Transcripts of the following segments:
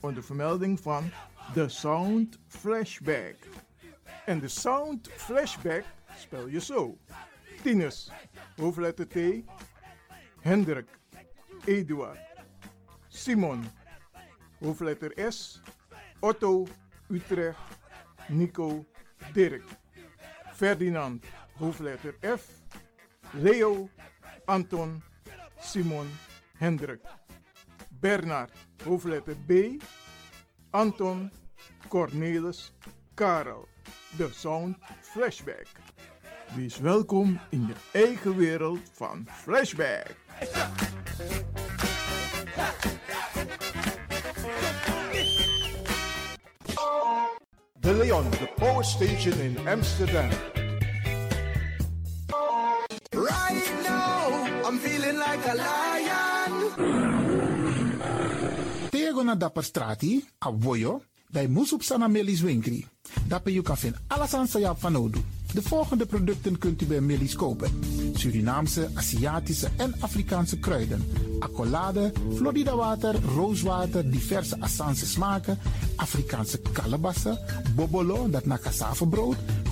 onder vermelding van de Sound Flashback. En de Sound Flashback spel je zo. Tinus, hoofdletter T, Hendrik, Eduard, Simon, hoofdletter S, Otto, Utrecht, Nico, Dirk, Ferdinand, hoofdletter F, Leo, Anton, Simon, Hendrik, Bernard, hoofdletter B, Anton, Cornelis, Karel. De Sound Flashback. Wees welkom in je eigen wereld van Flashback. De Leon, de power station in Amsterdam. Tego na dapper strati, a voyo, dai musup sana melis winkri. Dapper you kan vinden alles aan sa van Odu. De volgende producten kunt u bij Millie's kopen. Surinaamse, Aziatische en Afrikaanse kruiden. Accolade, Florida water, rooswater, diverse Assange smaken. Afrikaanse kalebassen, bobolo, dat na brood,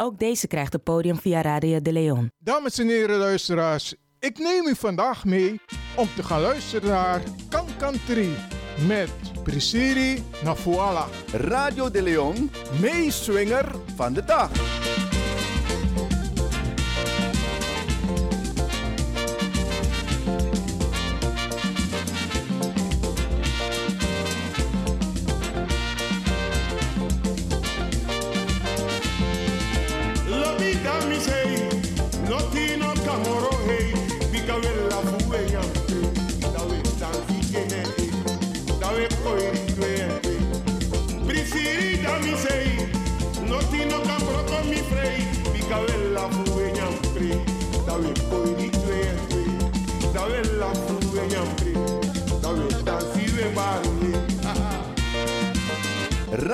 Ook deze krijgt het podium via Radio de Leon. Dames en heren luisteraars, ik neem u vandaag mee om te gaan luisteren naar Kankantri met Prisiri Nafuala. Radio de Leon, meeswinger van de dag.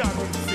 Darum.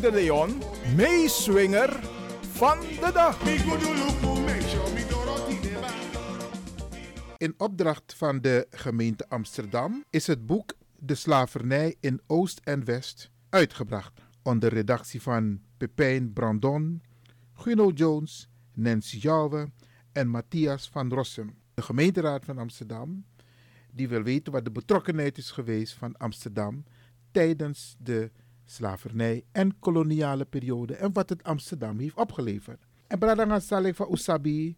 De Leon, meeswinger van de dag. In opdracht van de gemeente Amsterdam is het boek De slavernij in Oost en West uitgebracht. Onder redactie van Pepijn Brandon, Guno Jones, Nancy Jouwe en Matthias van Rossum. De gemeenteraad van Amsterdam die wil weten wat de betrokkenheid is geweest van Amsterdam tijdens de slavernij en koloniale periode en wat het Amsterdam heeft opgeleverd. En Bradanga Saleh van Usabi,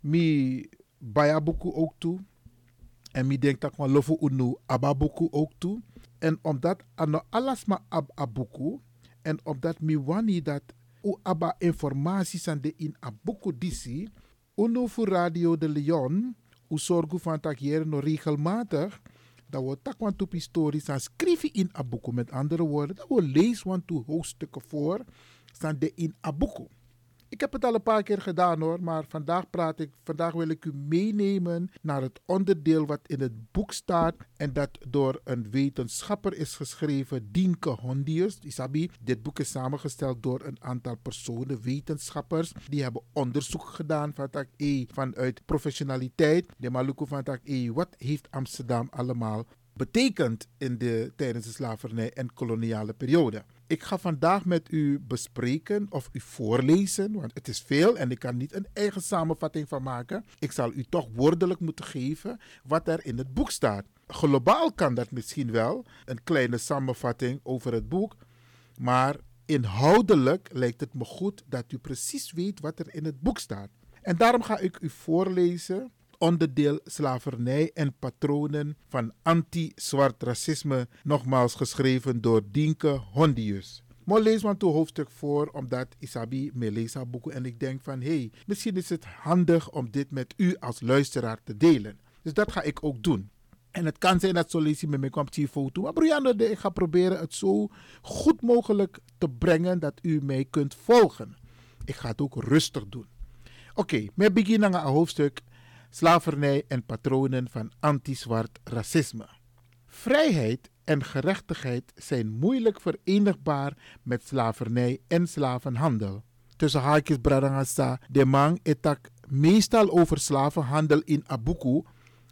mi Bayabuku ook toe. En mi denk dat ik lofu unu ababuku ook toe. En omdat ano alles maar ab abuku. En omdat mi wani dat u aba informatie aan de in abuku disi. Unu voor Radio de Leon. U zorgu van tak hier no regelmatig. Dat we tak want op historisch aan schrijven in abuku. Met andere woorden, dat we lezen want hoofdstukken voor. Staan de in abuku. Ik heb het al een paar keer gedaan hoor, maar vandaag praat ik, vandaag wil ik u meenemen naar het onderdeel wat in het boek staat en dat door een wetenschapper is geschreven, Dienke Hondius. Isabi, dit boek is samengesteld door een aantal personen, wetenschappers, die hebben onderzoek gedaan van tak E vanuit professionaliteit. De Maluku van tak E, wat heeft Amsterdam allemaal betekend in de, tijdens de slavernij en koloniale periode. Ik ga vandaag met u bespreken of u voorlezen, want het is veel en ik kan niet een eigen samenvatting van maken. Ik zal u toch woordelijk moeten geven wat er in het boek staat. Globaal kan dat misschien wel, een kleine samenvatting over het boek, maar inhoudelijk lijkt het me goed dat u precies weet wat er in het boek staat. En daarom ga ik u voorlezen onderdeel slavernij en patronen van anti-zwart racisme, nogmaals geschreven door Dienke Hondius. Maar lees maar toe hoofdstuk voor, omdat Isabi haar boeken en ik denk van hé, hey, misschien is het handig om dit met u als luisteraar te delen. Dus dat ga ik ook doen. En het kan zijn dat je met mijn komt foto. Maar Brianna, ik ga proberen het zo goed mogelijk te brengen dat u mij kunt volgen. Ik ga het ook rustig doen. Oké, we beginnen aan hoofdstuk slavernij en patronen van anti-zwart racisme. Vrijheid en gerechtigheid zijn moeilijk verenigbaar met slavernij en slavenhandel. Tussen haakjes Bradangasa, de man etak meestal over slavenhandel in Abuku,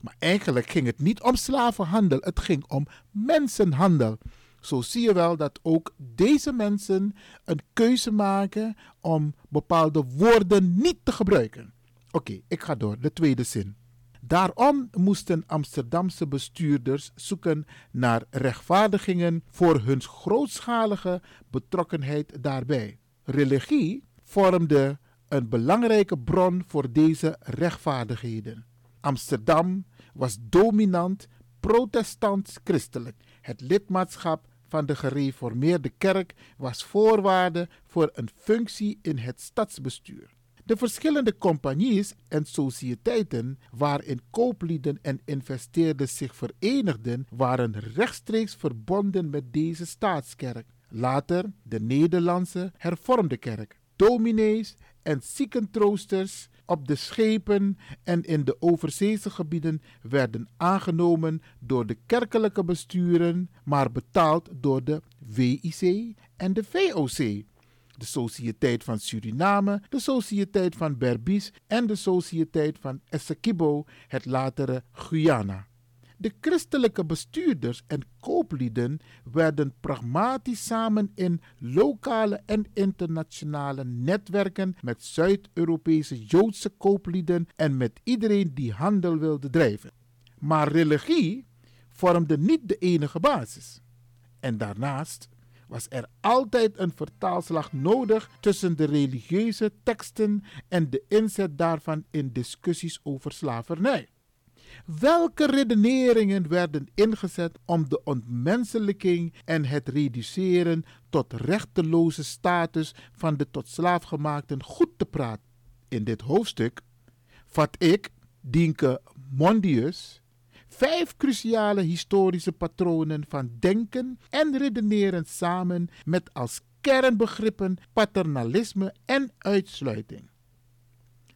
maar eigenlijk ging het niet om slavenhandel, het ging om mensenhandel. Zo zie je wel dat ook deze mensen een keuze maken om bepaalde woorden niet te gebruiken. Oké, ik ga door. De tweede zin. Daarom moesten Amsterdamse bestuurders zoeken naar rechtvaardigingen voor hun grootschalige betrokkenheid daarbij. Religie vormde een belangrijke bron voor deze rechtvaardigheden. Amsterdam was dominant protestants-christelijk. Het lidmaatschap van de gereformeerde kerk was voorwaarde voor een functie in het stadsbestuur. De verschillende compagnies en sociëteiten waarin kooplieden en investeerders zich verenigden, waren rechtstreeks verbonden met deze staatskerk. Later de Nederlandse hervormde kerk. Dominees en ziekentroosters op de schepen en in de overzeese gebieden werden aangenomen door de kerkelijke besturen, maar betaald door de WIC en de VOC de Sociëteit van Suriname, de Sociëteit van Berbice en de Sociëteit van Essequibo, het latere Guyana. De christelijke bestuurders en kooplieden werden pragmatisch samen in lokale en internationale netwerken met Zuid-Europese Joodse kooplieden en met iedereen die handel wilde drijven. Maar religie vormde niet de enige basis. En daarnaast was er altijd een vertaalslag nodig tussen de religieuze teksten en de inzet daarvan in discussies over slavernij. Welke redeneringen werden ingezet om de ontmenselijking en het reduceren tot rechteloze status van de tot slaafgemaakten goed te praten? In dit hoofdstuk vat ik, Dienke Mondius, vijf cruciale historische patronen van denken en redeneren samen met als kernbegrippen paternalisme en uitsluiting.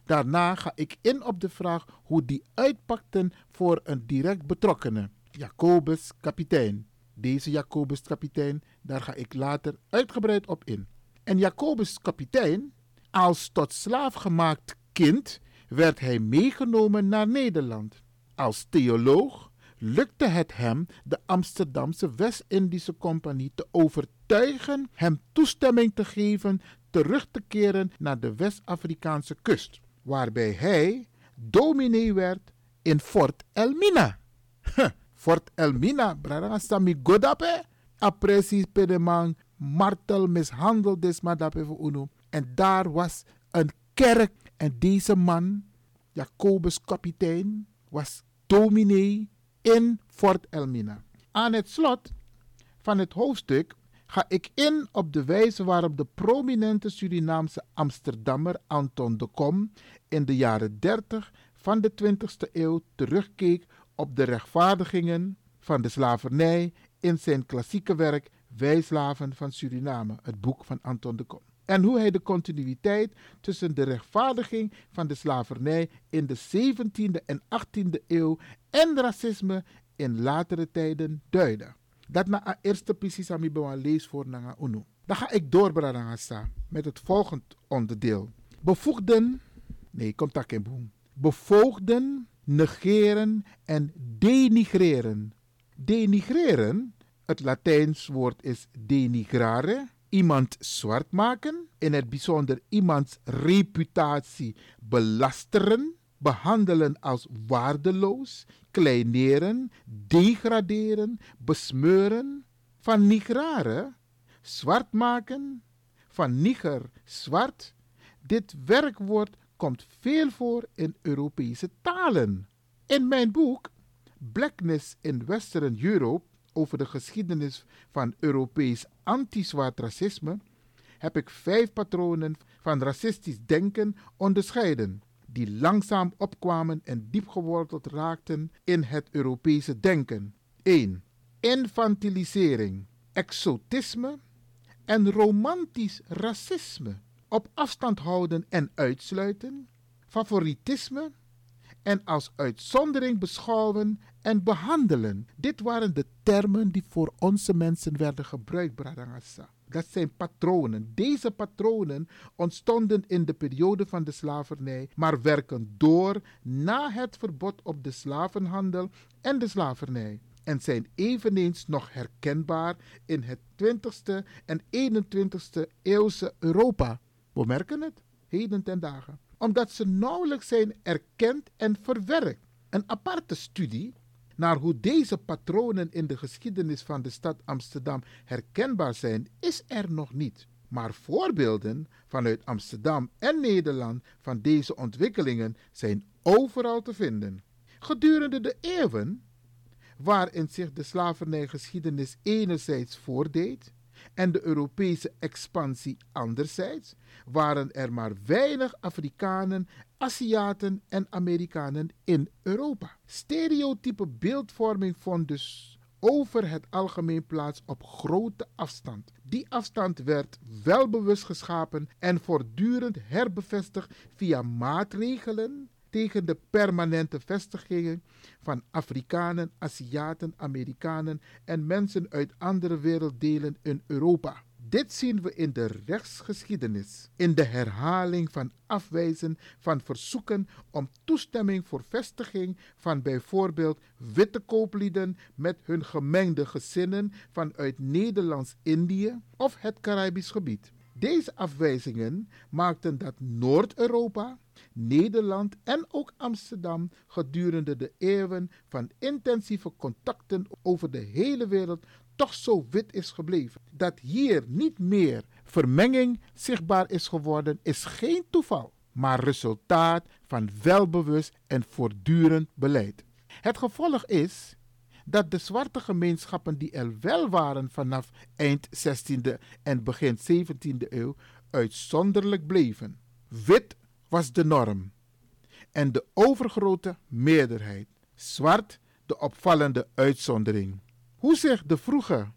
Daarna ga ik in op de vraag hoe die uitpakten voor een direct betrokkene, Jacobus kapitein. Deze Jacobus kapitein, daar ga ik later uitgebreid op in. En Jacobus kapitein, als tot slaaf gemaakt kind, werd hij meegenomen naar Nederland. Als theoloog lukte het hem de Amsterdamse West-Indische Compagnie te overtuigen hem toestemming te geven terug te keren naar de West-Afrikaanse kust, waarbij hij dominee werd in Fort Elmina. Fort Elmina, brada sami godape, apresi pedemang, martel mishandeld des madape voor uno. En daar was een kerk en deze man, Jacobus kapitein, was dominee in Fort Elmina. Aan het slot van het hoofdstuk ga ik in op de wijze waarop de prominente Surinaamse Amsterdammer Anton de Kom in de jaren 30 van de 20e eeuw terugkeek op de rechtvaardigingen van de slavernij in zijn klassieke werk Wijslaven van Suriname, het boek van Anton de Kom en hoe hij de continuïteit tussen de rechtvaardiging van de slavernij in de 17e en 18e eeuw en racisme in latere tijden duidde. Dat na eerste precies aan mij lees voor na UNO. Dan ga ik door, met het volgende onderdeel. Bevoegden, nee, komt dat geen boem. Bevoogden, negeren en denigreren. Denigreren, het Latijns woord is denigrare iemand zwart maken, in het bijzonder iemands reputatie belasteren, behandelen als waardeloos, kleineren, degraderen, besmeuren, van nigrare, zwart maken, van niger, zwart. Dit werkwoord komt veel voor in Europese talen. In mijn boek Blackness in Western Europe over de geschiedenis van Europees anti-zwart racisme heb ik vijf patronen van racistisch denken onderscheiden, die langzaam opkwamen en diep geworteld raakten in het Europese denken. 1. Infantilisering, exotisme en romantisch racisme. Op afstand houden en uitsluiten, favoritisme en als uitzondering beschouwen en behandelen. Dit waren de termen die voor onze mensen werden gebruikt, Bradangasa. Dat zijn patronen. Deze patronen ontstonden in de periode van de slavernij, maar werken door na het verbod op de slavenhandel en de slavernij. En zijn eveneens nog herkenbaar in het 20ste en 21ste eeuwse Europa. We merken het, heden ten dagen omdat ze nauwelijks zijn erkend en verwerkt. Een aparte studie naar hoe deze patronen in de geschiedenis van de stad Amsterdam herkenbaar zijn, is er nog niet. Maar voorbeelden vanuit Amsterdam en Nederland van deze ontwikkelingen zijn overal te vinden. Gedurende de eeuwen, waarin zich de slavernijgeschiedenis enerzijds voordeed en de Europese expansie anderzijds, waren er maar weinig Afrikanen, Aziaten en Amerikanen in Europa. Stereotype beeldvorming vond dus over het algemeen plaats op grote afstand. Die afstand werd wel bewust geschapen en voortdurend herbevestigd via maatregelen tegen de permanente vestigingen van Afrikanen, Aziaten, Amerikanen en mensen uit andere werelddelen in Europa. Dit zien we in de rechtsgeschiedenis, in de herhaling van afwijzen van verzoeken om toestemming voor vestiging van bijvoorbeeld witte kooplieden met hun gemengde gezinnen vanuit Nederlands-Indië of het Caribisch gebied. Deze afwijzingen maakten dat Noord-Europa, Nederland en ook Amsterdam gedurende de eeuwen van intensieve contacten over de hele wereld toch zo wit is gebleven. Dat hier niet meer vermenging zichtbaar is geworden, is geen toeval, maar resultaat van welbewust en voortdurend beleid. Het gevolg is dat de zwarte gemeenschappen die er wel waren vanaf eind 16e en begin 17e eeuw uitzonderlijk bleven. Wit was de norm en de overgrote meerderheid. Zwart de opvallende uitzondering. Hoe zich de vroege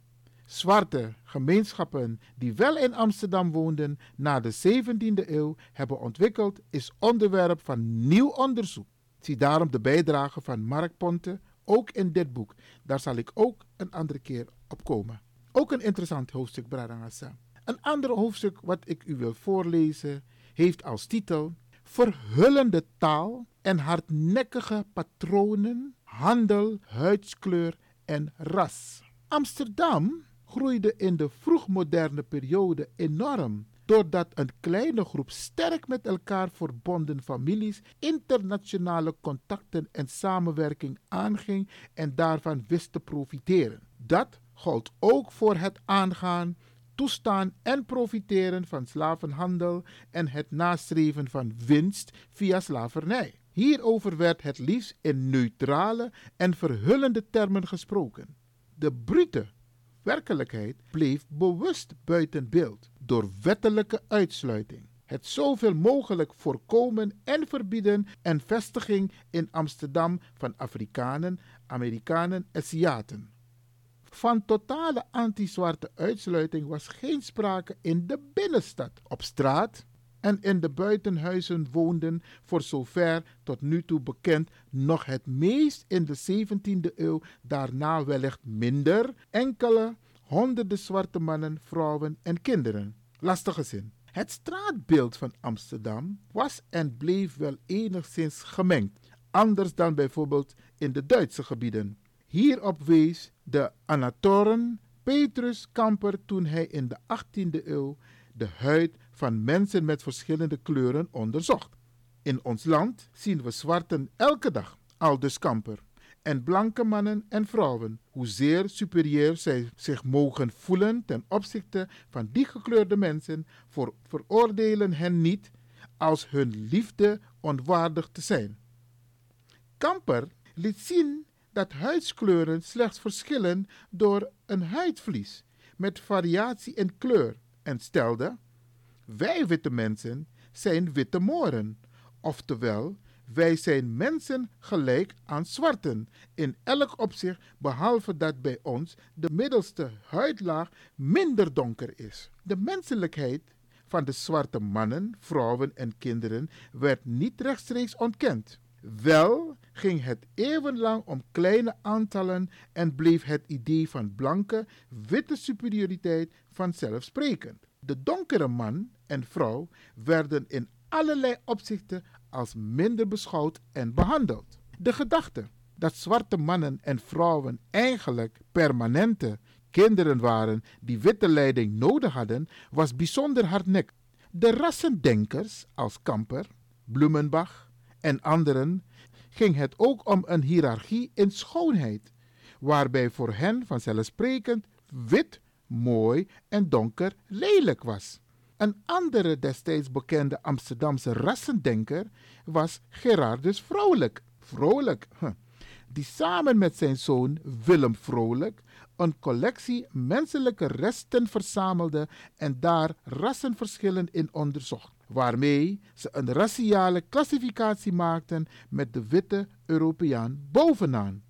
zwarte gemeenschappen die wel in Amsterdam woonden na de 17e eeuw hebben ontwikkeld, is onderwerp van nieuw onderzoek. Zie daarom de bijdrage van Mark Ponte ook in dit boek. Daar zal ik ook een andere keer op komen. Ook een interessant hoofdstuk, Bradangasa. Een ander hoofdstuk wat ik u wil voorlezen heeft als titel Verhullende taal en hardnekkige patronen, handel, huidskleur en ras. Amsterdam groeide in de vroegmoderne periode enorm doordat een kleine groep sterk met elkaar verbonden families internationale contacten en samenwerking aanging en daarvan wist te profiteren. Dat gold ook voor het aangaan, toestaan en profiteren van slavenhandel en het nastreven van winst via slavernij. Hierover werd het liefst in neutrale en verhullende termen gesproken. De brute werkelijkheid bleef bewust buiten beeld door wettelijke uitsluiting. Het zoveel mogelijk voorkomen en verbieden en vestiging in Amsterdam van Afrikanen, Amerikanen en Aziaten. Van totale anti-zwarte uitsluiting was geen sprake in de binnenstad. Op straat en in de buitenhuizen woonden, voor zover tot nu toe bekend, nog het meest in de 17e eeuw, daarna wellicht minder, enkele honderden zwarte mannen, vrouwen en kinderen. Lastige zin. Het straatbeeld van Amsterdam was en bleef wel enigszins gemengd, anders dan bijvoorbeeld in de Duitse gebieden. Hierop wees de Anatoren Petrus Kamper toen hij in de 18e eeuw de huid van mensen met verschillende kleuren onderzocht. In ons land zien we zwarten elke dag, aldus Kamper. En blanke mannen en vrouwen, hoezeer superieur zij zich mogen voelen ten opzichte van die gekleurde mensen, voor, veroordelen hen niet als hun liefde onwaardig te zijn. Kamper liet zien dat huidskleuren slechts verschillen door een huidvlies met variatie in kleur en stelde: Wij witte mensen zijn witte moren, oftewel wij zijn mensen gelijk aan zwarten in elk opzicht, behalve dat bij ons de middelste huidlaag minder donker is. De menselijkheid van de zwarte mannen, vrouwen en kinderen werd niet rechtstreeks ontkend. Wel ging het eeuwenlang om kleine aantallen en bleef het idee van blanke, witte superioriteit vanzelfsprekend. De donkere man en vrouw werden in allerlei opzichten als minder beschouwd en behandeld. De gedachte dat zwarte mannen en vrouwen eigenlijk permanente kinderen waren die witte leiding nodig hadden, was bijzonder hardnekkig. De rassendenkers als Kamper, Blumenbach en anderen ging het ook om een hiërarchie in schoonheid, waarbij voor hen vanzelfsprekend wit mooi en donker lelijk was. Een andere destijds bekende Amsterdamse rassendenker was Gerardus Vrolijk. Vrolijk, die samen met zijn zoon Willem Vrolijk een collectie menselijke resten verzamelde en daar rassenverschillen in onderzocht, waarmee ze een raciale klassificatie maakten met de witte Europeaan bovenaan.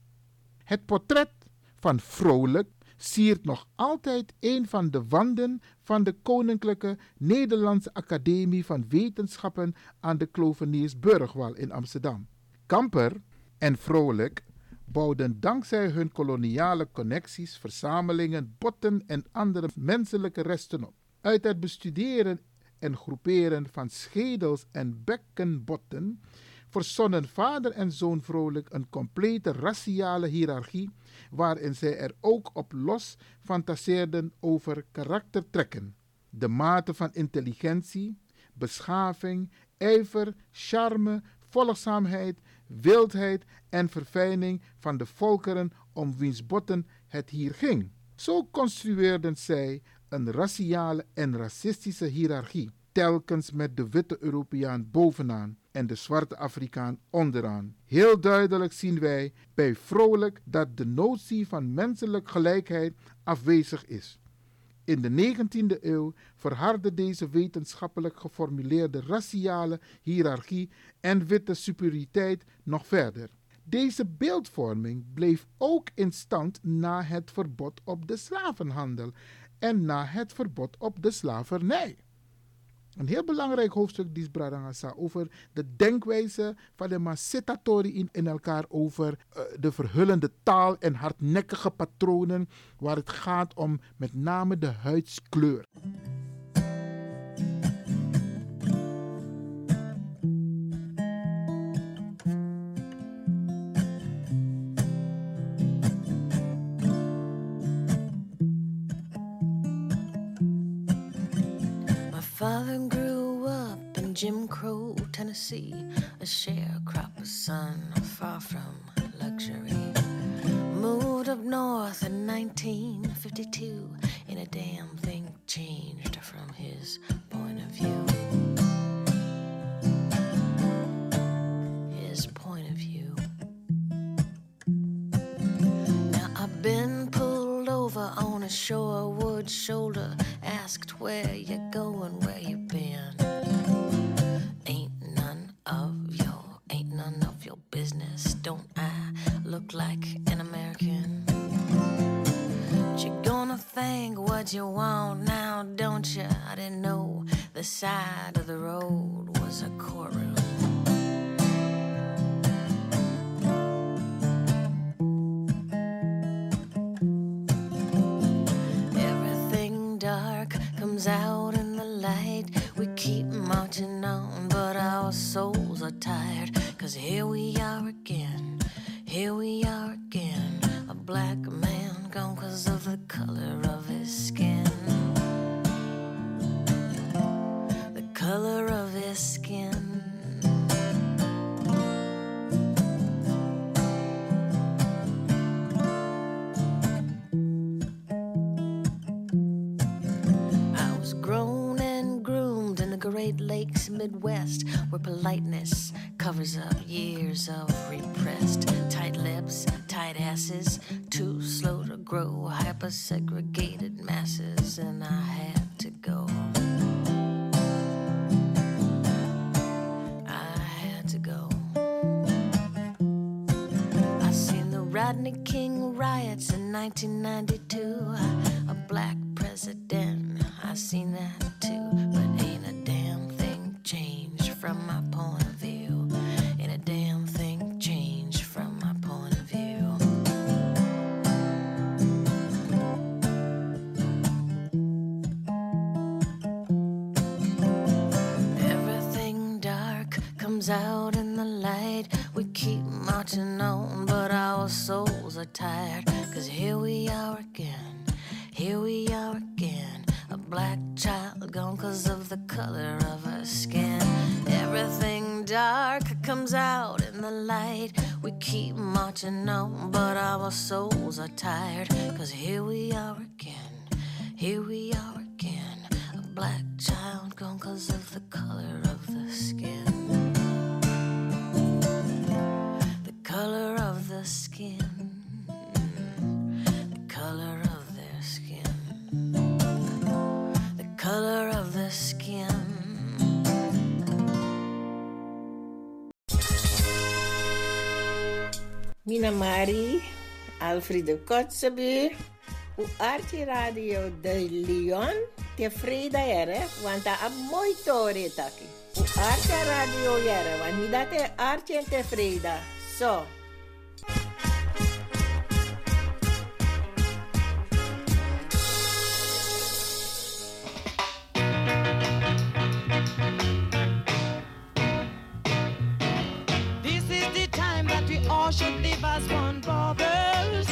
Het portret van Vrolijk siert nog altijd een van de wanden van de Koninklijke Nederlandse Academie van Wetenschappen aan de Kloveniersburgwal in Amsterdam. Kamper en Vrolijk bouwden dankzij hun koloniale connecties verzamelingen, botten en andere menselijke resten op. Uit het bestuderen en groeperen van schedels en bekkenbotten verzonnen vader en zoon vrolijk een complete raciale hiërarchie, waarin zij er ook op los fantaseerden over karaktertrekken, de mate van intelligentie, beschaving, ijver, charme, volgzaamheid, wildheid en verfijning van de volkeren om wiens botten het hier ging. Zo construeerden zij een raciale en racistische hiërarchie, telkens met de witte Europeaan bovenaan en de zwarte Afrikaan onderaan. Heel duidelijk zien wij bij Vrolijk dat de notie van menselijk gelijkheid afwezig is. In de 19e eeuw verhardde deze wetenschappelijk geformuleerde raciale hiërarchie en witte superioriteit nog verder. Deze beeldvorming bleef ook in stand na het verbod op de slavenhandel en na het verbod op de slavernij. Een heel belangrijk hoofdstuk die Bradangasa over de denkwijze van de Masitatori in, elkaar over uh, de verhullende taal en hardnekkige patronen waar het gaat om met name de huidskleur. Tennessee, a sharecropper's son, far from luxury. Moved up north in 1952, in a damn Don't I look like an American? But you gonna think what you want now, don't you? I didn't know the side of the road was a courtroom. Everything dark comes out in the light. We keep marching on, but our souls are tired. Cause here we are again, here we are again. A black man gone cause of the color of his skin. The color of his skin. Great Lakes Midwest, where politeness covers up years of repressed tight lips, tight asses, too slow to grow, hyper segregated masses, and I had to go. I had to go. I seen the Rodney King riots in 1992. A black president, I seen that too. But from my point of view. And a damn thing changed from my point of view. Everything dark comes out in the light. We keep marching on, but our souls are tired. Cause here we are again, here we are again black child gone cause of the color of her skin. Everything dark comes out in the light. We keep marching on, but our souls are tired. Cause here we are again, here we are again. A black child gone cause of the color of the skin. The color of color of the skin. Mina Mari, Alfredo Kotzebue, o Arte Radio de Lyon te vrede wanta want daar is mooi toren. O Arte Radio era, want niet Arte te vrede. So. others one brothers.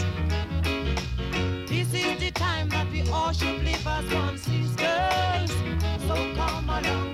This is the time that we all should live as one sisters. So come along.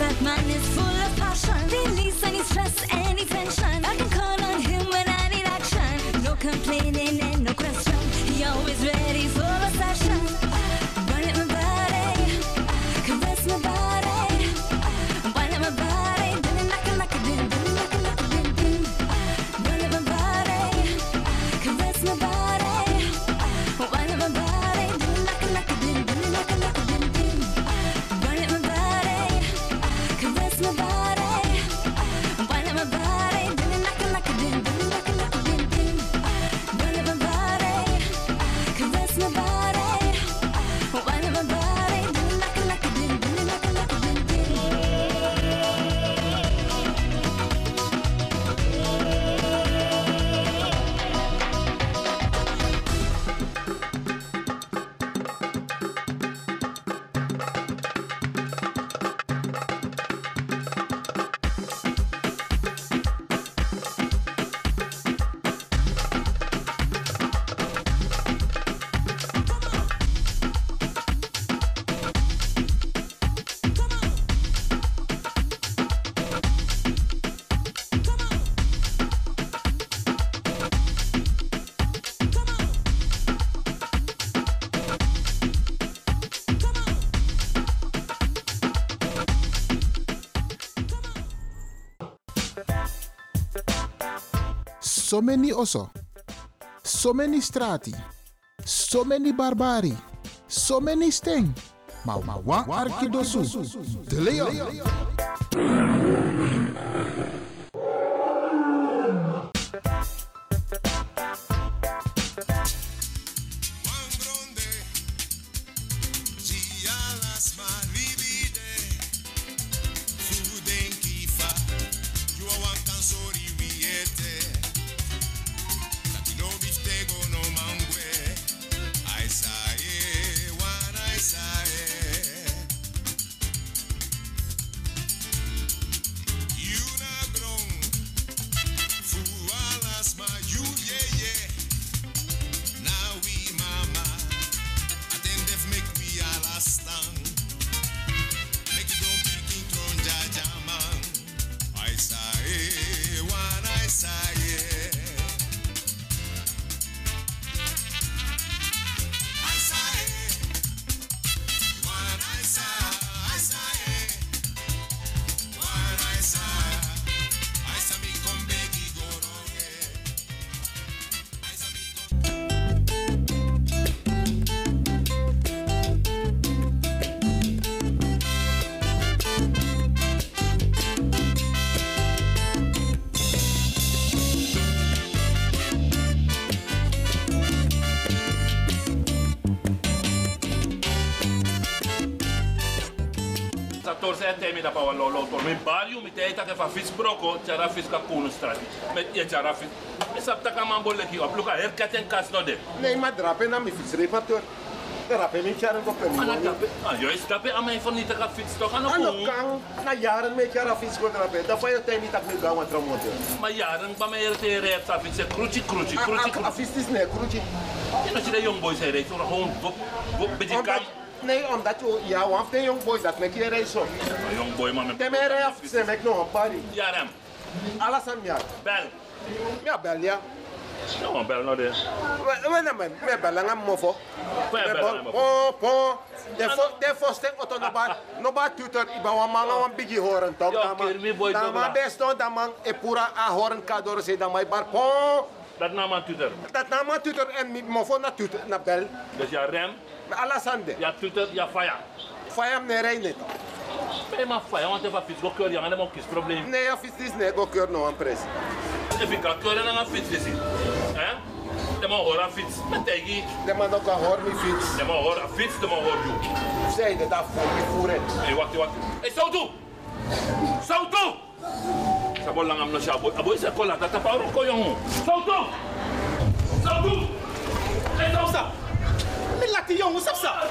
That man is full of passion. Release any stress, So many oso. So many strati. So many barbari. So many sting. Maar ma wan arkidosu. De Leon. Sator se te mi da pa lo lo to mi barrio mi te ta ke fa fis broko chara fis ka kuno strati. Met je chara fis. Mi sap ta ka man bolle ki op luka her katen kas no de. Nee, maar drape na mi fiets reparateur. Drape mi charen ko pemi. Ana tape. Ah yo stape a mij van niet te ka fis toch aan Ano op. kang na jaren me chara fiets ko drape. Da fa yo te mi tak mi gawa tramonte. Maar jaren ba mij er te reep sa fis kruci kruci kruci. A fiets is ne kruci. Je know de young boys say they so gewoon wop beetje kan. Nee, omdat je ja, want de young boys dat mek je reis zo. Young boy man. Te me reis se mek no pari. Jaram. Alasan ja. Bel. Ja, bel ja. No bel no de. We na me me bel nga mo fo. Kwe Me bel bel- na mo. Po po. De stek auto no ba no ba tutor iba wa manga wan bigi horen tok Ja, man. kermi boy Da dobra. man best man e pura a horen kador se da mai bar po. Dat na man tutor. Dat na man tutor en mi mo fo na tutor na bel. Dus ja rem. Alasande. Ja tutor ja fire. Fire ne rei net. Mais ma fire want even fis go keur yang mo kis probleem. Nee, ja fis dis ne go keur no an pres. E fi ka keur na fits disi. Hè? De man hoor a fits. Met tegi. De man ook hoor mi fiets. De man hoor a fits, de man hoor you. Zei de da voor mi voeren. Hey, wacht, wacht. Hey, Sautu! Sautu! Sabo lang am no siya. Aboy, aboy sa kola. Tatapauro ko yung... Sautu! Sautu! Hey, Sautu! Mi lati jong, sap sa.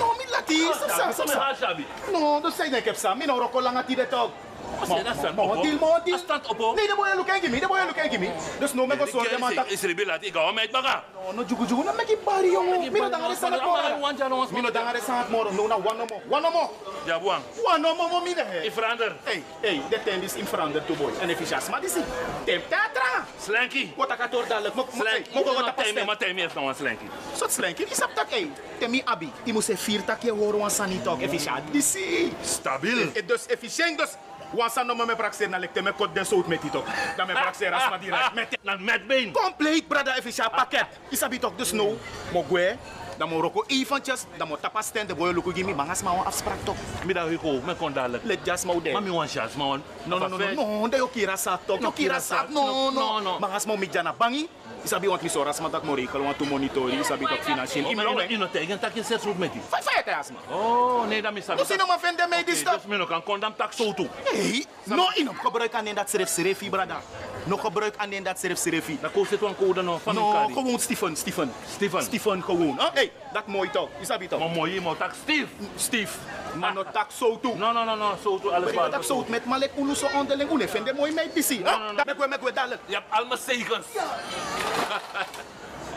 No, mi lati, sap sa, sap sa. No, do say ne kep sa. Mi no roko lang ati de tog. Op. maar deal. staat op. Nee, dat moet je look en gimme. Dat moet je look en gimme. Dus no me go sorry, man. Is er bij laat ik ga met baga. No, no jugu jugu. Make it body, jongen. Mino dangare sanat moro. Mino dangare sanat moro. No, na one no more. One no more. Ja, buang. One no more, mine. Ik verander. Hey, hey, dat time is in verander to boy. En efficiënt, maar die zie. Temp tatra. Slanky. Wat ik had dadelijk. Slanky. Mok wat ik time, maar heeft nog een slanky. Sot slanky, die sap tak hey. Temi abi, die moet se vier takje horen wan sani talk efficiënt. Zie. Stabiel. Eh, Dus efficiënt dus. Wan san no me praxer na lekte me kot den sout met die talk. Dan me praxer as ma direct. Met Na met been. Compleet, brada, efficiënt pakket. Isabi talk dus no. Mo gwe. Dan mo roko eventjes. Dan mo tapa stand. De boy luku gimme. Mangas ma wan afspraak talk. Middag ik ook, met kon dadelijk. Let just mo de. Maar mi wan chance, man. No, no, no, no, no, de yo kira sak tok. Yo No kira sak. No, No. Mangas mo mi jana bangi. Isabi want mi so ras matak mo rekel want to monitori. Isabi tok financieel. Oh, maar je eh. je nog tegen dat je roep met die. Fai te asma. Oh, nee, dat is No sino ma vende me Oké, dis stuff. Dus men kan kondam tak zo toe. Hey, no ino gebruik aan dat serif serefi brada. No gebruik aan dat serif serefi. Dat kost het een code nog van No, elkaar. gewoon Stephen, Stephen. Stephen. Stephen gewoon. Huh? Hey, dat mooi toch. Isabi toch. Maar mooi, maar tak Steve. Steve. Maar no tak zo toe. No, no, no, no, zo toe alles Maar ik tak zo met malek unu so onderling. Une vende mooi mee no, no. Dat me kwe me kwe dadelijk. Je hebt allemaal zegens.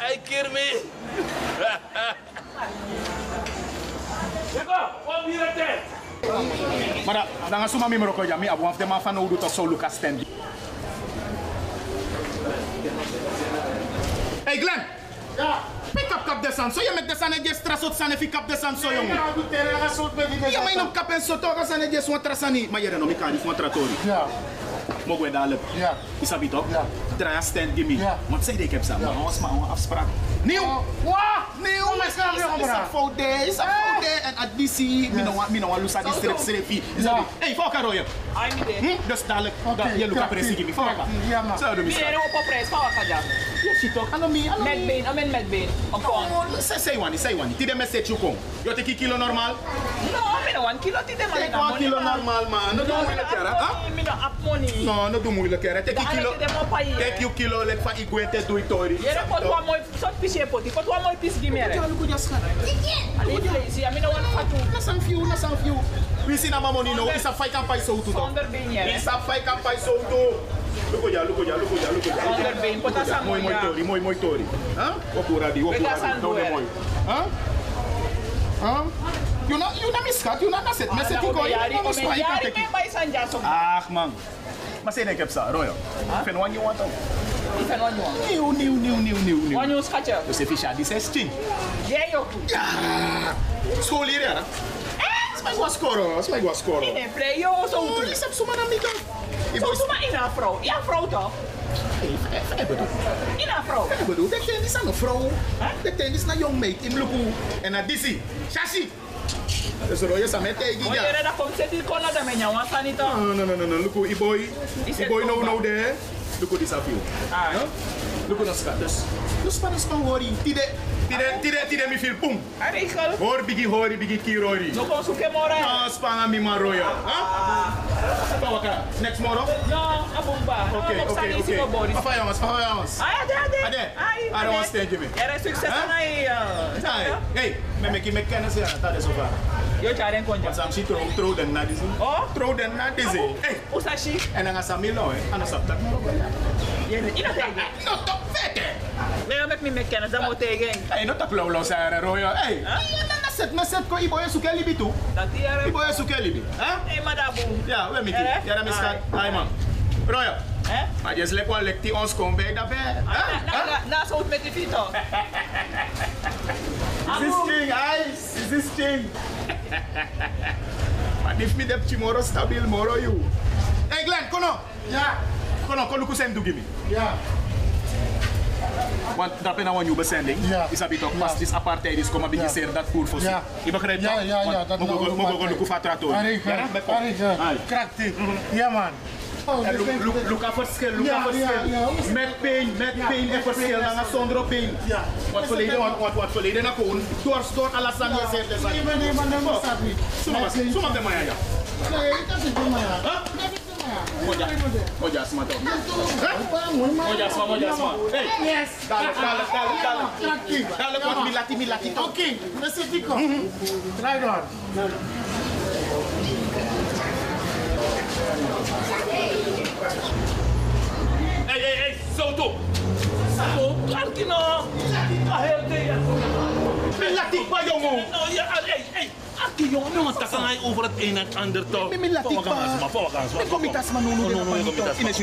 Hey, Kirmi. Jacob, kom hier het. Maar da- dan gaan suma mi meroko ja mi abu af de ma fan odu toch zo Lucas stand. Hey Glenn. Yeah. Pick up kap desan. So je met desan en je stress op san en kap desan so jongen. Ja. Ja, maar in kap en so toch als aan je swan trasani. Maar je no mi kan niet van tratori. Ja. Mogen we dadelijk. Ja. Isabi toch? Ja. Draai stand gimme. Ja. Want zei ik heb samen. Maar ons maar een afspraak. Nieuw. Wa. Nieuw. Is is fout day. Is een fout day. En additie. Mi no mi no lusa die strip. Hey, fuck haar hoor. Ai, mi de. Hm? Dus dadelijk. da- Je luka gimme. Haar. Ja man. Zo doen we Mi de op op prijs, ga wat ja. Ja, shit toch. Ano mi. Ano mi. Met been, amen met been. Say say one, say one. Tide message you kom. Yo take kilo normal. No, mi no one kilo ti de Take one kilo normal man. No do moeilijk? Mi no money. No, no do moeilijk hè. Take kilo. ti. Take you kilo let fa do itori. Pot moy sot pisje poti, pot moy pis gimere. Ali lazy, mi no one fatu. Na san few, na san few. We see na mamoni no. Isa fight kan pai so tu. Ben je. Isa fight kan pai so tu. Luko ja, luko ja, luko ja, luko ja. Founder ben, pota sa Mooi mooi moya. tori, mooi mooi tori. Huh? Wakura di, wakura Peta di. san No duel. mooi. Huh? Huh? You na you na miskat, you na na set. Me set ko. Yari, You na strike kan yari take. me bay sanja so. Ach man. Maar zei ik heb sa, Royal. Fen wan you want ook. Ifen wan you want. Nieuw, nieuw, nieuw, nieuw, nieuw, nieuw. Wan you schatje. Dus even ja, die 16. Jij yo. Ja. School hier, ja. Smijt was scoren, smijt was scoren. In een play yo so. Oh, die heb zomaar niet dan. Zo zo maar in een vrouw. Ja, vrouw toch? Ik bedoel. In een vrouw. Ik bedoel, dat kind is aan een vrouw. Dat kind is naar jong meid in Luku. En naar Dizzy. Shashi. Dus Royal is aan mij tegen. Oye, ja. reda kom seti kona da menya wan sanito. No, no, no, no, no. Luku, i boy. I boy no, no there. Luku disappear. Ah. Luku no skat. Dus, dus para span hori. Tide, tide, tide, tide mi feel pum. Arikel. Hoor bigi hori, bigi kirori. No kon mora. No, spanga mi. Huh? Pawaka. Next tomorrow? No, abumba. Okay, okay, okay. Papa jongens, papa jongens. Ay, ade, ade. Ade. I don't want to stand you me. Era succes na i. Hey, me me ki me kennis ja, dat is over. Yo charen konja. Sam si tro tro den na dizzy. Oh, tro den na dizzy. Hey, usashi. En dan gaan ze milo, hè. Anders op dat maar. Ina tegen. No, top vette. Nee, met me me kennis, dat moet tegen. Hey, no tap lolo sa Royal. Hey, set, na set ko ibo yesu kelibi tu. Dat die era. Ibo yesu kelibi. Huh? Hey, madabu. Ja, we miki. Eh? Ja, dat is kat. Ay man. Royal. Eh? Maar je slek wel lekti ons kom bij. Na, zo met die fito. Is this thing, ice? Is this thing? Maar if me dep tomorrow stabil moro you. Hey Glenn, kono. Ja. Kono, kono kusem do gimme. Ja. Want dat ben nou een nieuwe zending. Ja. Is dat toch pas is apartheid is komen beetje zeer dat voer voor Ja. Je begrijpt Ja, toch? ja, ja, Want dat we nou mogen- we mogen apartheid. ook fatrator. Arie, Ja, met pop. Arie, Ai. krachtig. Ja, man. Oh, En je look, bent- look, look aan verschil, look Ja, aan verschil. ja, ja. Met pijn, met Ja, pijn en met verschil, pijn. dan zonder pijn. Ja. Wat verleden, wat, wat, wat verleden na kon, door, door alles aan je zegt. Nee, maar nee, maar nee, maar staat niet. Suma, Nee, suma de maya. Nee, dat is het maar ja. Moja. Moja asma to. Moja asma, moja asma. Hey. Yes. Dale, dale, dale, dale. Dale kwa milati, milati to. Okay, listen to come. Mm -hmm. Try it on. No, no. Ei, ei, ei, soltou! Soltou, claro que não! Arredeia! ben laat pa jongen. Aki jongen, jongen, dat kan over het een en ander toch. Ben laat ik pa. Maar No no no Kom ik tas maar nu nu nu nu tas. In de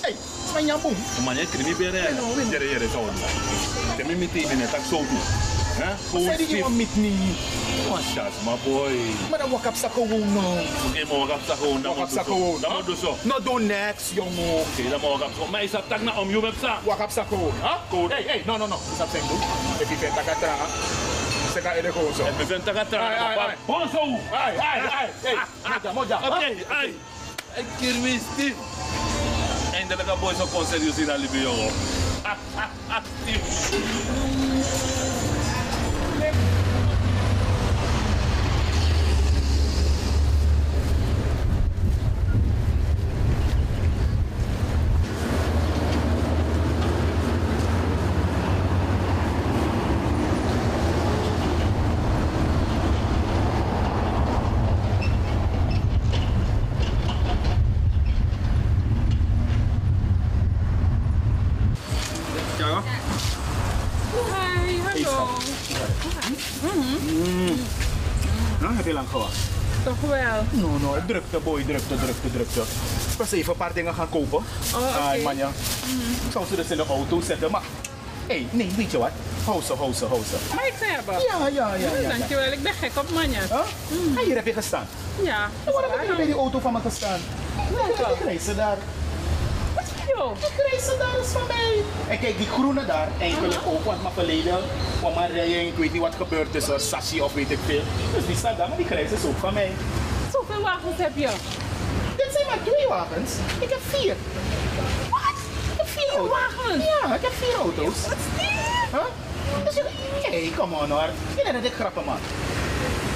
Hey, manja boom. Manja krimi bere. Jere jere zo. Kemi miti in tak zo. Hè? Gewoon Zei die stief. jongen met niet. Manchas, my boy. Maar dan wak op zak gewoon nou. Oké, maar wak op zak gewoon. Dan Wak op moet zak zo. gewoon. Dan moet zo. Nou, doe niks, jongen. Oké, dan moet wak op zo. Maar is dat tak na om je web sa? Wak op zak gewoon. Huh? Goed. Hey, hey, no, no, no. Is dat zijn doen? If you vindt dat ik traag. Zeg ik er gewoon zo. Ik vind dat het Ai, ai, ai. traag. Gewoon zo. Ai, ai, ai. Hey, moja, moja. Oké, ai. Ik kirmi stief. Eindelijk een boy zo kon serieus in alibi, jongen. Stief. Ja. Hi, hallo. Nou, heb je lang gewacht? Toch wel? No, no, drukte, boy, drukte, drukte, drukte. Ik was even een paar dingen gaan kopen. Oh, manja. Ik zou ze dus in de auto zetten, maar... Hé, hey, nee, weet je wat? Hou ze, hou ze, hou ze. Mag ik ze hebben? Ja, ja, ja, Mm, ja. Dankjewel, ik ben gek op manjas. Huh? Ah, hier heb je gestaan. Ja. Waarom heb je bij die auto van me gestaan? Nee, ik ze daar. Joh. Ik reis ze daar is van mij. En kijk, die groene daar, eigenlijk ook, want mijn verleden, van mijn rijden, ik weet niet wat gebeurd is, er sashi of weet ik veel. Dus die staat daar, maar die grijs is ook van mij. Zoveel wagens heb je? Dit zijn maar twee wagens. Ik heb vier. Wat? Ik heb vier wagens? Ja, ik heb vier auto's. Wat is dit? Huh? Dus je... Hey, come on hoor. Je denkt dat ik grappen man.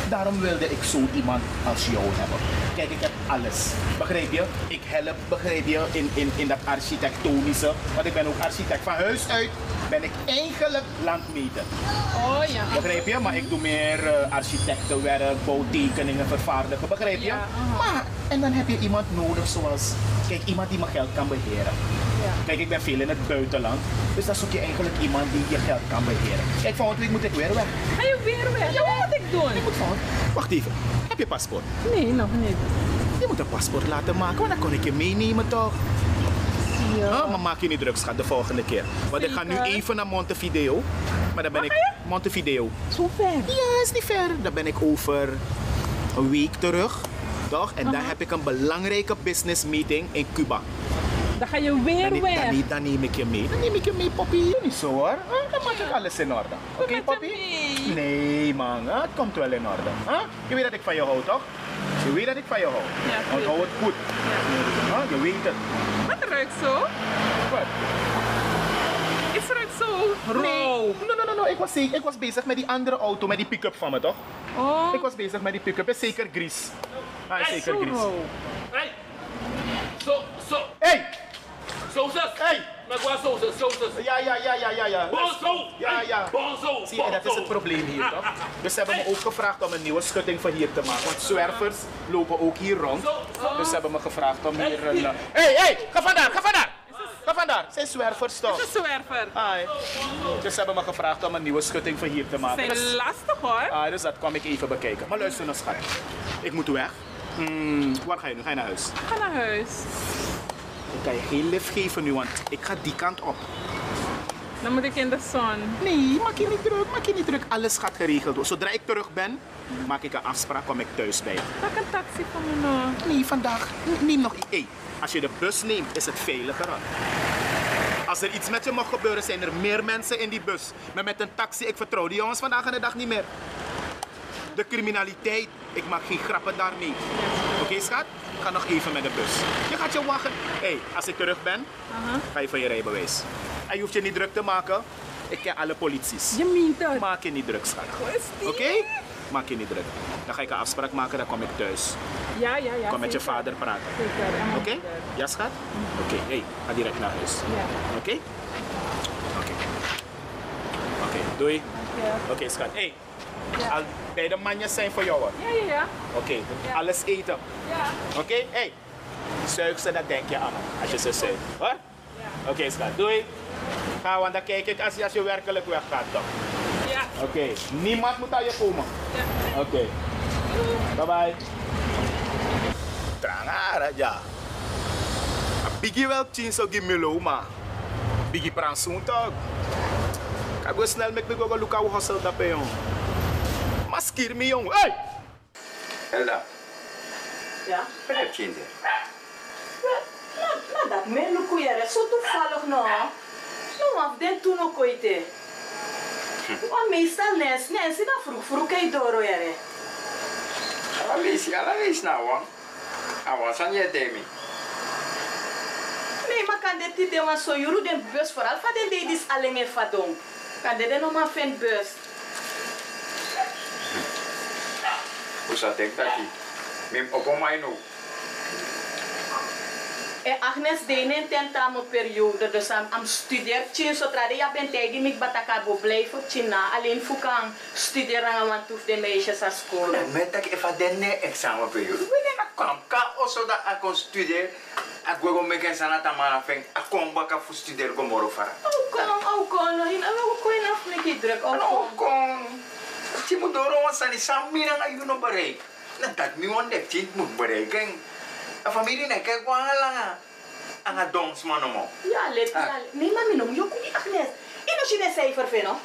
Daarom wilde ik zo iemand als jou hebben. Kijk, ik heb alles. Begrijp je? Ik help, begrijp je, in, in, in dat architectonische. Want ik ben ook architect. Van huis uit ben ik eigenlijk landmeter. Oh ja. Begrijp je? Maar ik doe meer eh, architectenwerk, bouwtekeningen, vervaardigen. Begrijp je? Ja, maar, en dan heb je iemand nodig zoals, kijk, iemand die mijn geld kan beheren. Ja. Kijk, ik ben veel in het buitenland. Dus dan zoek je eigenlijk iemand die je geld kan beheren. Kijk, volgende week moet ik weer weg. Ga je weer weg? Ja. Wat moet ik doen? Ik moet volgende... Wacht even. Heb je paspoort? Nee, nog niet. Je moet een paspoort laten maken, want dan kon ik je meenemen toch? Ja. maar maak je niet druk, schat, de volgende keer. Want ik ga nu even naar Montevideo. Maar dan ben ik... Montevideo. Zo ver? Ja, is niet ver. Dan ben ik over een week terug. Toch? En dan heb ik een belangrijke business meeting in Cuba. Dan ga je weer Dan, dan, weg. neem- dan neem ik je mee. Dan neem ik je mee, poppy. Doe niet zo hoor. Huh? Dan maak ik alles in orde. Oké, mee. Nee, man. Het komt wel in orde. Huh? Je weet dat ik van je hou, toch? Je weet dat ik van je hou. Ja. Onthoud het goed. Huh? Je weet het. Wat ruikt zo? Wat? Het ruikt zo rauw. Nee, no, no, no, no. Ik was, ik was bezig met die andere auto, met die pick-up van me, toch? Oh. Ik was bezig met die pick-up. Is zeker Gries. Ah, is zeker Zo Gries. Hey! Zo, zo. Hey! Sausas! Hey! Maar waar sausas, sausas? Ja, ja, ja, ja, ja, ja. Bonzo! Ja, ja. Bonzo! Zie je, dat is het probleem hier, toch? Dus ze hebben me ook gevraagd om een nieuwe schutting voor hier te maken. Want zwervers lopen ook hier rond. Dus ze hebben me gevraagd om hier een... Hé, hé, hey, ga vandaar, ga vandaar! Ga vandaar, zijn zwervers toch? Het is een zwerver. Ai. Dus ze hebben me gevraagd om een nieuwe schutting voor hier te Ze maken. zijn Dus- lastig hoor. Ah, dus dat kwam ik even bekijken. Maar luister nou, schat. Ik moet weg. Hmm, waar ga je nu? Ga je naar huis? Ga naar huis. Ik kan je geen lift geven nu, want ik ga die kant op. Dan moet ik in de zon. Nee, maak je niet druk, maak je niet druk. Alles gaat geregeld worden. Zodra ik terug ben, maak ik een afspraak, kom ik thuis bij. Pak een taxi van me nou. Nee, vandaag. Neem nog. Hey, als je de bus neemt, is het veiliger. Als er iets met je mag gebeuren, zijn er meer mensen in die bus. Maar met een taxi, ik vertrouw die jongens vandaag en de dag niet meer. De criminaliteit, ik maak geen grappen daarmee. Oké, schat? Ga nog even met de bus. Je gaat je wachten. Hé, hey, als ik terug ben, ga je van je rijbewijs. En je hoeft je niet druk te maken. Ik ken alle polities. Je meent het. Maak je niet druk, schat. Oké? Maak je niet druk. Dan ga ik een afspraak maken, dan kom ik thuis. Ja, ja, ja. Kom met je vader praten. Oké? Ja, schat? Oké, hey, ga direct naar huis. Ja. Oké? Oké. Oké, doei. Ja. Oké, schat. Hey, al beide manjes zijn voor jou. Ja, ja, ja. Oké, alles eten. Ja. Oké? Hey, zuig ze, dat denk je aan als je ze zuigt. Hoor? Oké, schat. Doei. Ga, want dan kijk ik als je, als je werkelijk weggaat, toch? Ja. Oké, niemand moet aan je komen. Oké. Bye bye. Trangara ja. Biggie wel tien zo gimelo ma. Biggie pransoen toch. Kan go snel met me go go look how hustle dat pe jong. Maskier me jong. Hey! Elda, Ja? blijf kinder. Maar dat men luku jere, zo toevallig no. No, af den toen ook ooit. Want meestal nes, nes, na vroeg vroeg kei doro jere. Ala lees, ala lees nou hoor. Awas aan je temi. Nee, maar kan dit niet doen, zo jullie den bus vooral van de ladies alleen in vadong. Kan dit nog maar vind bus. Hoe zat ik dat hier? Mim op mij nou. En Agnes deed een tentamenperiode, dus am, am studeer tien zodra de ja bent tegen mij bataka bo blijven China. Alleen voor kan studeren want hoef de meisjes aan school. Met dat ik even de examenperiode. We gaan kwam ka also dat ik kon studeren. Met een sana tamara feng. Kom baka voor studeren kom moro fara. Oh oh kom, no hin, kom je af met druk, oh. Je moet door ons aan die samira nga yun ang bereik. Na dat mi wan dek chint moet bereiken. A familie na kijk wat lang. Ang adons man mo. Ja, let, ja, let. Nee, maar minom, yo je Agnes. En als je een cijfer vindt, no?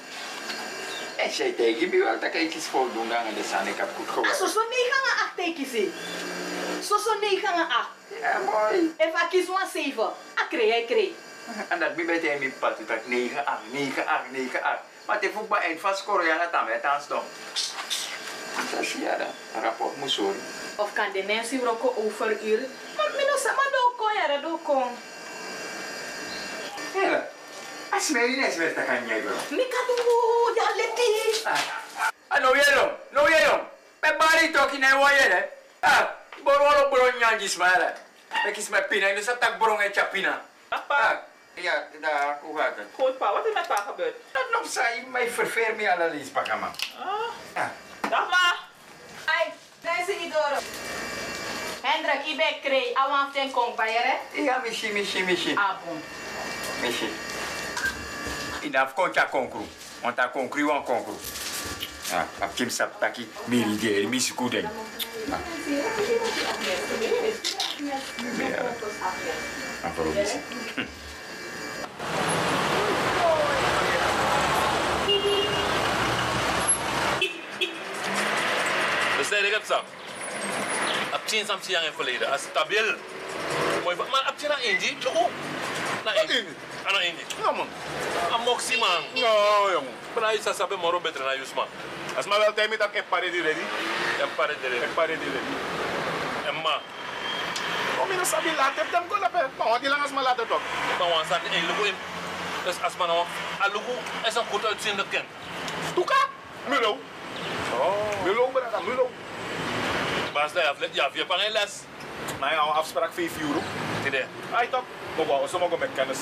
En zij tegen me wel dat ik iets voldoende aan de ik heb goed Ah, gewerkt. zo zo negen aan acht teken zie. Negen aan acht. Ja, mooi. Even kies een cijfer. Ah, kreeg, hij kreeg. En dat bij mijn pad dat 9 8 9 8 9 8. Maar het voetbal eind van scoren ja dat aan stom. Dat is ja dat rapport moet. Of kan de mensen roken over uur? Maar maar do kon, ja, do kon. Hela. As mij niet meer te kan jij bro. Mika doe, ja, let Ah, no yelo, no yelo. Me bari toki na wa yele. Ah, borolo bron nyanji smara. Me kis me pina, ino sa tak chapina. Ah, ja, daar, hoe gaat het? Goed pa, wat is met pa gebeurd? Dat nog zei, mij verveer me alle pakama. Ah. Dag ma. Ai, mensen idoro. Hendrik, ik ben. Awan ten kong Ja, mishi, mishi, mishi. Ah, bon. Mishi. Inaf konta konkru. Want dat konkru wan konkru. Ja, ap kim sap taki mirigeri, misi kuden. Ah, voor misi. Dus nee, ik heb zo. Ab tien sam siang in verleden. Als stabiel. Maar ab tien na Indy, loko. Na Indy. Ah, na Indy. Ja, man. A moxie, man. Ja, jong. Maar hij is sabe moro beter na Yusma. Als maar wel tijd met dat ik pare die ready. Ready. En ma. Kom je nou sabi later, dan go. Maar wat die lang als maar later wan sa eh lugu in. Dus als man nou, a lugu is een goed uitziende kind. Tuka? Mulo. Oh. Maar als hij aflet, ja, vier paar les. Maar ja, afspraak 5 euro. Tide. Ai toch? Maar wauw, ze mogen met kennis.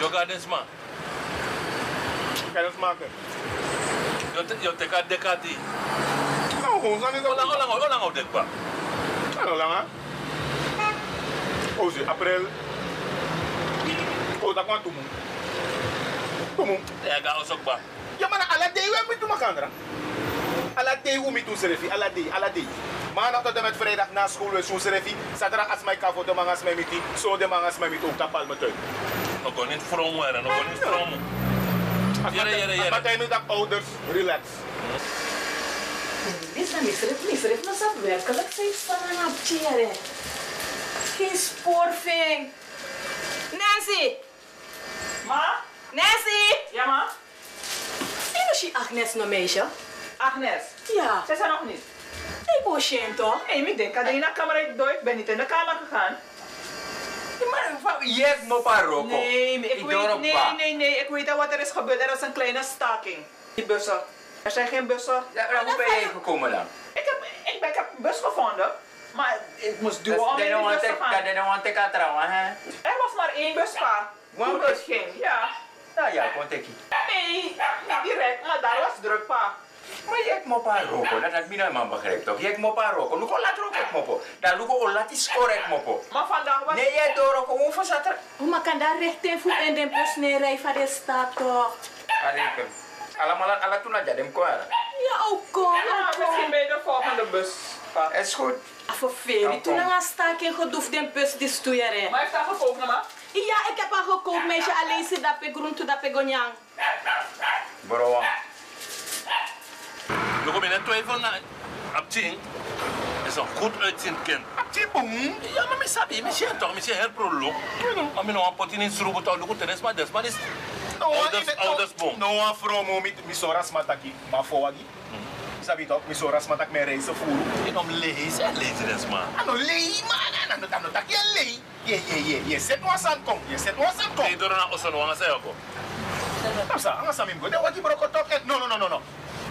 Jo gardens ma. Kennis maken. Jo te jo te ka dekati. Nou, gewoon zijn is dat. Olang olang olang olang dekba. Ano lang ha? Oh, zie, april. Oh, dat kwam tumu. Tumu. Ja, ga ons ook ba. Ja, maar ala day we moeten makandra. Ala day we moeten serefi, ala day, ala day. Maandag tot en met vrijdag na school we zo'n serefi. Zaterdag als mij kavo de mangas mij miti. Zo de mangas mij miti ook tapal met uit. Nog gewoon niet vroom worden, nog gewoon niet vroom. Jere, jere, jere. Maar hij nu dat ouders, relax. Bisa misref, misref na sa werkelijk sa isang na chere. Geen spoor, Fink. Nancy! Ma? Nancy! Ja ma? Sino si Agnes no meisje? Agnes? Ja. Ze zijn nog niet. Nee, boosje toch? Nee, ik denk dat je naar de kamer door. Ik ben niet in de kamer gegaan. Maar je mo pa roko. Nee, maar ik weet, nee, nee, nee, ik weet al wat er is gebeurd. Er is een kleine staking. Die bussen. Er zijn geen bussen. Ja, maar hoe ben je gekomen dan? Ik heb, ik, ben, ik heb een bus gevonden. Maar ik moest Dus duwen om in don't bus te gaan. they don't want to trouwen, hè? Er was maar één bus, pa. One bus? ging, ja. Nou ja, kon ik Nee, niet direct, maar daar was druk, pa. Maar je hebt mo pa roko, dat had mina man begrepen toch? Luko laat roko ek mopo. Dan luko o laat is score ek mopo. Maar vandaag was... Nee, jij door roko, hoeveel zat er? Oh, maar kan daar recht voet in de bus neerrijden van de stad toch? Allemaal alla toen had je kwaad. Ja, ook kom. Ja, misschien bij de volgende bus. Is goed. Voor Feri, toen aan staking gedoefd in bus die stoeieren. Maar heeft dat gekookt, mama? Ja, ik heb al gekookt, meisje. Alleen zit dat ik groente, dat ik gonjang. Bro, Je komt in een twijfel naar Abting. is een goed uitziend kind. Abting boem? Ja, maar ik sabi, ik zie toch, ik zie heel prolo. Maar ik nog een pot in strobo toch, lukt het, maar dat is ouders, ouders boom. No one from home mi soras mataki, ma foagi. Sabi toch, mi soras matak me reis furu. Je nom lees en laziness man. Ano lei man, ano ano tak ye lei. Ye ye ye ye set was an kom, ye set was an kom. Nee, door na osso no anga sayo ko. Tapsa, anga sa mim go, de wagi bro ko tok. No no no no no.